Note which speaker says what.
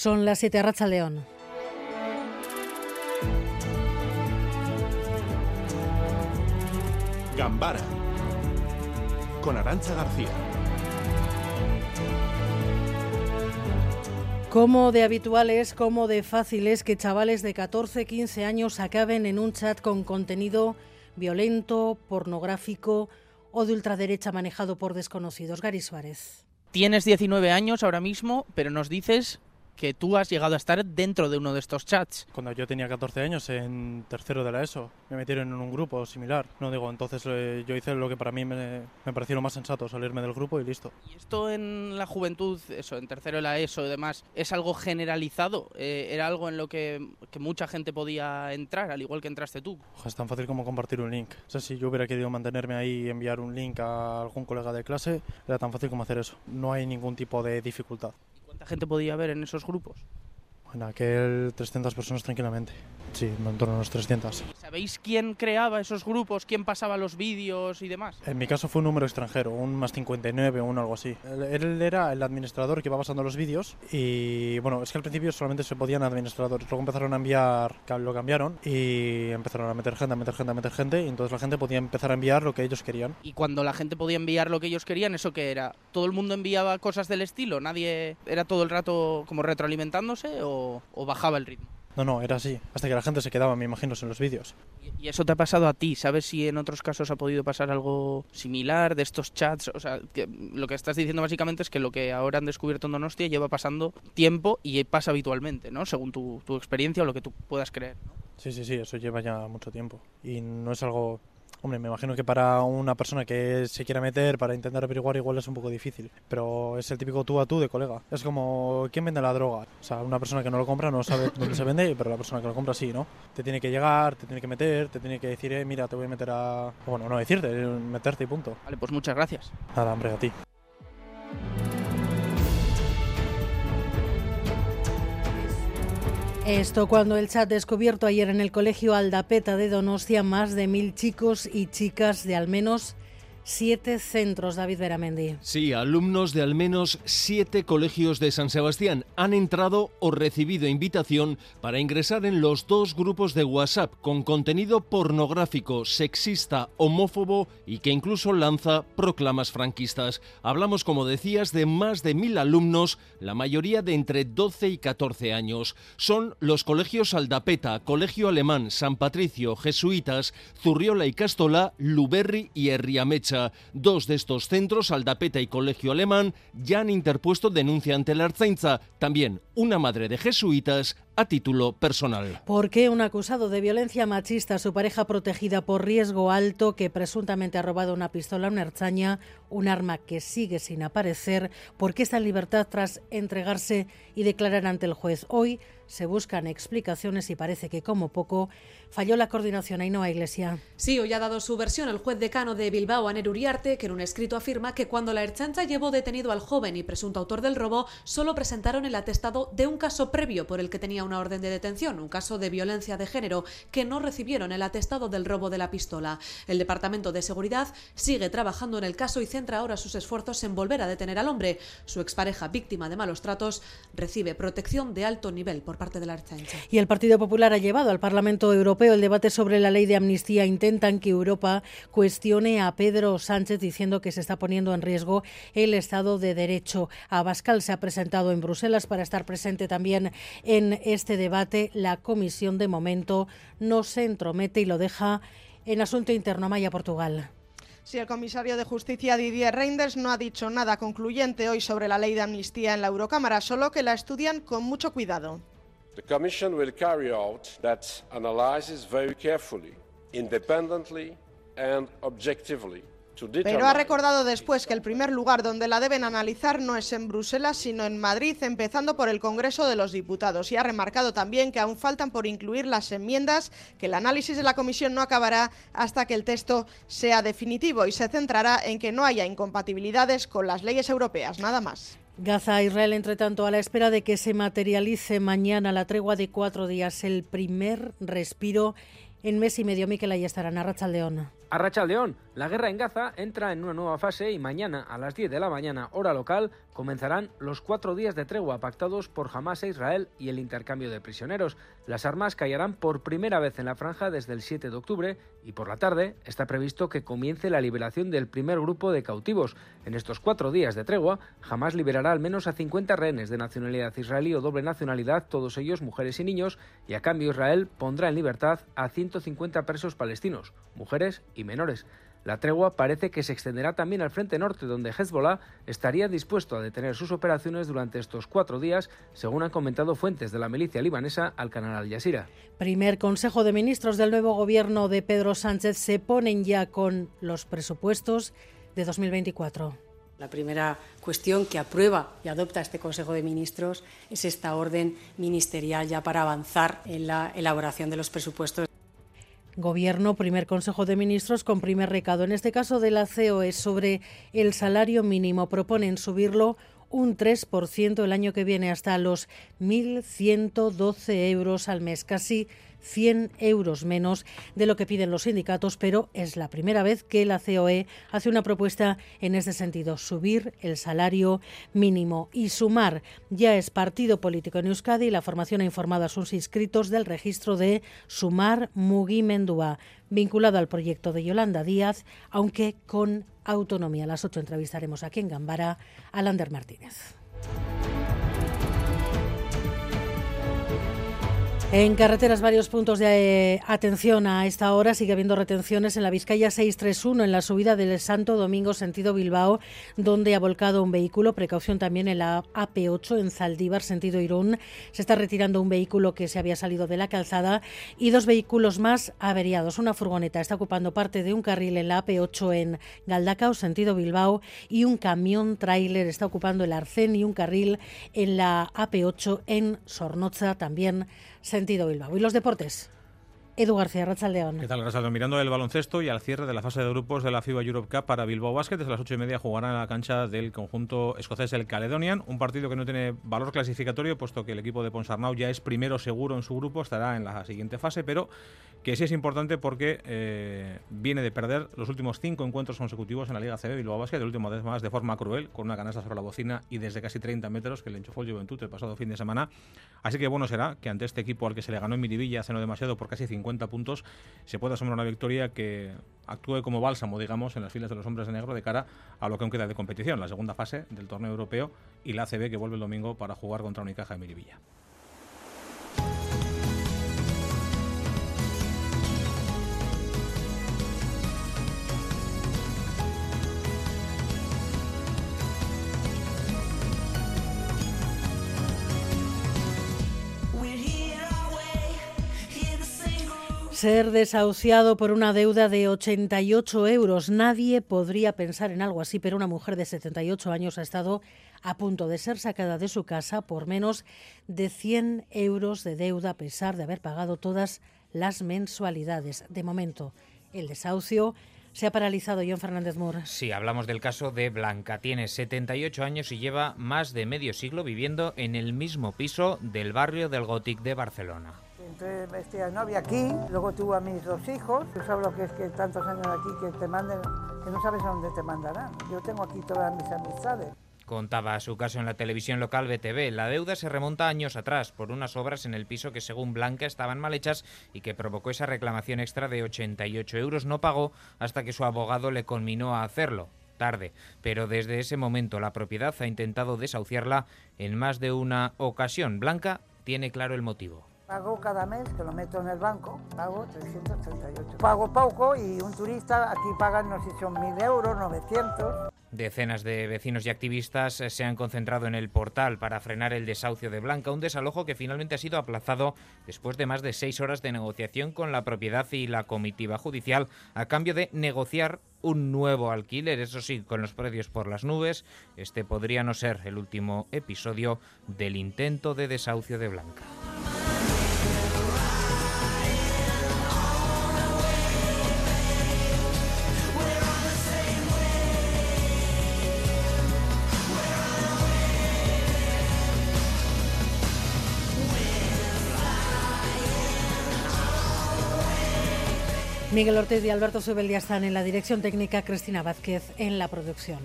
Speaker 1: Son las 7 Racha León.
Speaker 2: Gambara con Arancha García.
Speaker 1: Como de habitual es, como de fácil es que chavales de 14, 15 años acaben en un chat con contenido violento, pornográfico o de ultraderecha manejado por desconocidos. Gary Suárez.
Speaker 3: Tienes 19 años ahora mismo, pero nos dices que tú has llegado a estar dentro de uno de estos chats.
Speaker 4: Cuando yo tenía 14 años, en tercero de la ESO, me metieron en un grupo similar. No digo, entonces eh, yo hice lo que para mí me, me, pareció lo más sensato, salirme del grupo y listo.
Speaker 3: ¿Y esto en la juventud, eso, en tercero de la ESO y demás, es algo generalizado? Eh, ¿Era algo en lo que, que, mucha gente podía entrar, al igual que entraste tú?
Speaker 4: Es tan fácil como compartir un link. O sea, si yo hubiera querido mantenerme ahí y enviar un link a algún colega de clase, era tan fácil como hacer eso. No hay ningún tipo de dificultad.
Speaker 3: ¿Cuánta gente podía haber en esos grupos?
Speaker 4: En aquel 300 personas tranquilamente. Sí, en torno a unos 300.
Speaker 3: ¿Sabéis quién creaba esos grupos? ¿Quién pasaba los vídeos y demás?
Speaker 4: En mi caso fue un número extranjero, un más 59 o un algo así. Él era el administrador que iba pasando los vídeos y bueno, es que al principio solamente se podían administradores. Luego empezaron a enviar, lo cambiaron y empezaron a meter gente, a meter gente, a meter gente y entonces la gente podía empezar a enviar lo que ellos querían.
Speaker 3: Y cuando la gente podía enviar lo que ellos querían, ¿eso qué era? ¿Todo el mundo enviaba cosas del estilo? ¿Nadie era todo el rato como retroalimentándose o, o bajaba el ritmo?
Speaker 4: No, no, era así. Hasta que la gente se quedaba, me imagino, en los vídeos.
Speaker 3: ¿Y eso te ha pasado a ti? ¿Sabes si en otros casos ha podido pasar algo similar de estos chats? O sea, que lo que estás diciendo básicamente es que lo que ahora han descubierto en Donostia lleva pasando tiempo y pasa habitualmente, ¿no? Según tu, tu experiencia o lo que tú puedas creer. ¿no?
Speaker 4: Sí, sí, sí, eso lleva ya mucho tiempo. Y no es algo Hombre, me imagino que para una persona que se quiera meter para intentar averiguar igual es un poco difícil, pero es el típico tú a tú de colega. Es como, ¿quién vende la droga? O sea, una persona que no lo compra no sabe dónde se vende, pero la persona que lo compra sí, ¿no? Te tiene que llegar, te tiene que meter, te tiene que decir, eh, mira, te voy a meter a... Bueno, no decirte, meterte y punto.
Speaker 3: Vale, pues muchas gracias.
Speaker 4: Nada, hombre, a ti.
Speaker 1: Esto cuando el chat descubierto ayer en el colegio Aldapeta de Donostia, más de mil chicos y chicas de al menos siete centros, David Beramendi.
Speaker 5: Sí, alumnos de al menos siete colegios de San Sebastián han entrado o recibido invitación para ingresar en los dos grupos de WhatsApp con contenido pornográfico, sexista, homófobo y que incluso lanza proclamas franquistas. Hablamos, como decías, de más de mil alumnos, la mayoría de entre 12 y 14 años. Son los colegios Aldapeta, Colegio Alemán, San Patricio, Jesuitas, Zurriola y Castola, Luberri y Herriamecha. Dos de estos centros, Aldapeta y Colegio Alemán, ya han interpuesto denuncia ante la Arzainza. También una madre de jesuitas a título personal.
Speaker 1: ¿Por qué un acusado de violencia machista, su pareja protegida por riesgo alto, que presuntamente ha robado una pistola a una archaña, un arma que sigue sin aparecer, por qué está en libertad tras entregarse y declarar ante el juez? Hoy se buscan explicaciones y parece que como poco falló la coordinación Ainhoa Iglesia.
Speaker 6: Sí, hoy ha dado su versión el juez decano de Bilbao, Aner Uriarte, que en un escrito afirma que cuando la Erchancha llevó detenido al joven y presunto autor del robo, solo presentaron el atestado de un caso previo por el que tenía una orden de detención, un caso de violencia de género, que no recibieron el atestado del robo de la pistola. El Departamento de Seguridad sigue trabajando en el caso y centra ahora sus esfuerzos en volver a detener al hombre. Su expareja, víctima de malos tratos, recibe protección de alto nivel por parte de la Erchancha.
Speaker 1: Y el Partido Popular ha llevado al Parlamento Europeo el debate sobre la ley de amnistía. Intentan que Europa cuestione a Pedro Sánchez diciendo que se está poniendo en riesgo el Estado de Derecho. Abascal se ha presentado en Bruselas para estar presente también en este debate. La Comisión de momento no se entromete y lo deja en asunto interno Maya Portugal.
Speaker 7: Si el comisario de Justicia Didier Reinders no ha dicho nada concluyente hoy sobre la ley de amnistía en la Eurocámara, solo que la estudian con mucho cuidado.
Speaker 8: The Commission will carry out that analysis very carefully, independently and objectively.
Speaker 7: Pero ha recordado después que el primer lugar donde la deben analizar no es en Bruselas, sino en Madrid, empezando por el Congreso de los Diputados. Y ha remarcado también que aún faltan por incluir las enmiendas, que el análisis de la Comisión no acabará hasta que el texto sea definitivo y se centrará en que no haya incompatibilidades con las leyes europeas. Nada más.
Speaker 1: Gaza, Israel, entre tanto, a la espera de que se materialice mañana la tregua de cuatro días, el primer respiro en mes y medio. Miquel, ahí estarán. Arracha
Speaker 9: Arracha León. La guerra en Gaza entra en una nueva fase y mañana a las 10 de la mañana hora local comenzarán los cuatro días de tregua pactados por Hamas e Israel y el intercambio de prisioneros. Las armas callarán por primera vez en la franja desde el 7 de octubre y por la tarde está previsto que comience la liberación del primer grupo de cautivos. En estos cuatro días de tregua, Hamas liberará al menos a 50 rehenes de nacionalidad israelí o doble nacionalidad, todos ellos mujeres y niños, y a cambio Israel pondrá en libertad a 150 presos palestinos, mujeres y menores. La tregua parece que se extenderá también al frente norte, donde Hezbollah estaría dispuesto a detener sus operaciones durante estos cuatro días, según han comentado fuentes de la milicia libanesa al canal Al Jazeera.
Speaker 1: Primer Consejo de Ministros del nuevo gobierno de Pedro Sánchez se ponen ya con los presupuestos de 2024.
Speaker 10: La primera cuestión que aprueba y adopta este Consejo de Ministros es esta orden ministerial ya para avanzar en la elaboración de los presupuestos.
Speaker 1: Gobierno, primer Consejo de Ministros con primer recado. En este caso de la COE sobre el salario mínimo. Proponen subirlo un 3% el año que viene hasta los 1.112 euros al mes, casi 100 euros menos de lo que piden los sindicatos, pero es la primera vez que la COE hace una propuesta en ese sentido, subir el salario mínimo y sumar. Ya es partido político en Euskadi y la formación ha informado a sus inscritos del registro de Sumar Mugimendua, vinculado al proyecto de Yolanda Díaz, aunque con autonomía. A las 8 entrevistaremos aquí en Gambara a Lander Martínez. En carreteras varios puntos de eh, atención a esta hora. Sigue habiendo retenciones en la Vizcaya 631 en la subida del Santo Domingo sentido Bilbao, donde ha volcado un vehículo. Precaución también en la AP8 en Zaldívar sentido Irún. Se está retirando un vehículo que se había salido de la calzada y dos vehículos más averiados. Una furgoneta está ocupando parte de un carril en la AP8 en Galdacao sentido Bilbao y un camión tráiler está ocupando el Arcén y un carril en la AP8 en Sornoza también sentido Bilbao. ¿Y los deportes? Edu García, Rachaldeón.
Speaker 11: ¿Qué tal, Rachaldeón? Mirando el baloncesto y al cierre de la fase de grupos de la FIBA Europe Cup para Bilbao Basket, desde las ocho y media jugará en la cancha del conjunto escocés el Caledonian, un partido que no tiene valor clasificatorio, puesto que el equipo de Ponsarnau ya es primero seguro en su grupo, estará en la siguiente fase, pero que sí es importante porque eh, viene de perder los últimos cinco encuentros consecutivos en la Liga CB Bilbao Basket, el último vez más de forma cruel, con una canasta sobre la bocina y desde casi 30 metros que le enchufó el Juventud el pasado fin de semana. Así que bueno será que ante este equipo al que se le ganó en Miribilla hace no demasiado por casi 50 puntos, se pueda asomar una victoria que actúe como bálsamo, digamos, en las filas de los hombres de negro de cara a lo que aún queda de competición, la segunda fase del torneo europeo y la ACB que vuelve el domingo para jugar contra Unicaja de Miribilla.
Speaker 1: Ser desahuciado por una deuda de 88 euros. Nadie podría pensar en algo así, pero una mujer de 78 años ha estado a punto de ser sacada de su casa por menos de 100 euros de deuda a pesar de haber pagado todas las mensualidades. De momento, el desahucio se ha paralizado John Fernández Moore.
Speaker 12: Sí, hablamos del caso de Blanca. Tiene 78 años y lleva más de medio siglo viviendo en el mismo piso del barrio del Gothic de Barcelona.
Speaker 13: Entonces, este, novia aquí, luego tuvo a mis dos hijos. Tú sabes lo que es que tantos años aquí que te manden, que no sabes a dónde te mandarán. Yo tengo aquí todas mis amistades.
Speaker 12: Contaba su caso en la televisión local BTV. La deuda se remonta años atrás por unas obras en el piso que según Blanca estaban mal hechas y que provocó esa reclamación extra de 88 euros. No pagó hasta que su abogado le conminó a hacerlo tarde, pero desde ese momento la propiedad ha intentado desahuciarla en más de una ocasión. Blanca tiene claro el motivo.
Speaker 13: Pago cada mes, que lo meto en el banco, pago 338. Pago poco y un turista aquí paga, no sé si son 1.000 euros, 900.
Speaker 12: Decenas de vecinos y activistas eh, se han concentrado en el portal para frenar el desahucio de Blanca, un desalojo que finalmente ha sido aplazado después de más de seis horas de negociación con la propiedad y la comitiva judicial a cambio de negociar un nuevo alquiler, eso sí, con los precios por las nubes. Este podría no ser el último episodio del intento de desahucio de Blanca.
Speaker 1: Miguel Ortiz y Alberto Subeldia están en la dirección técnica, Cristina Vázquez en la producción.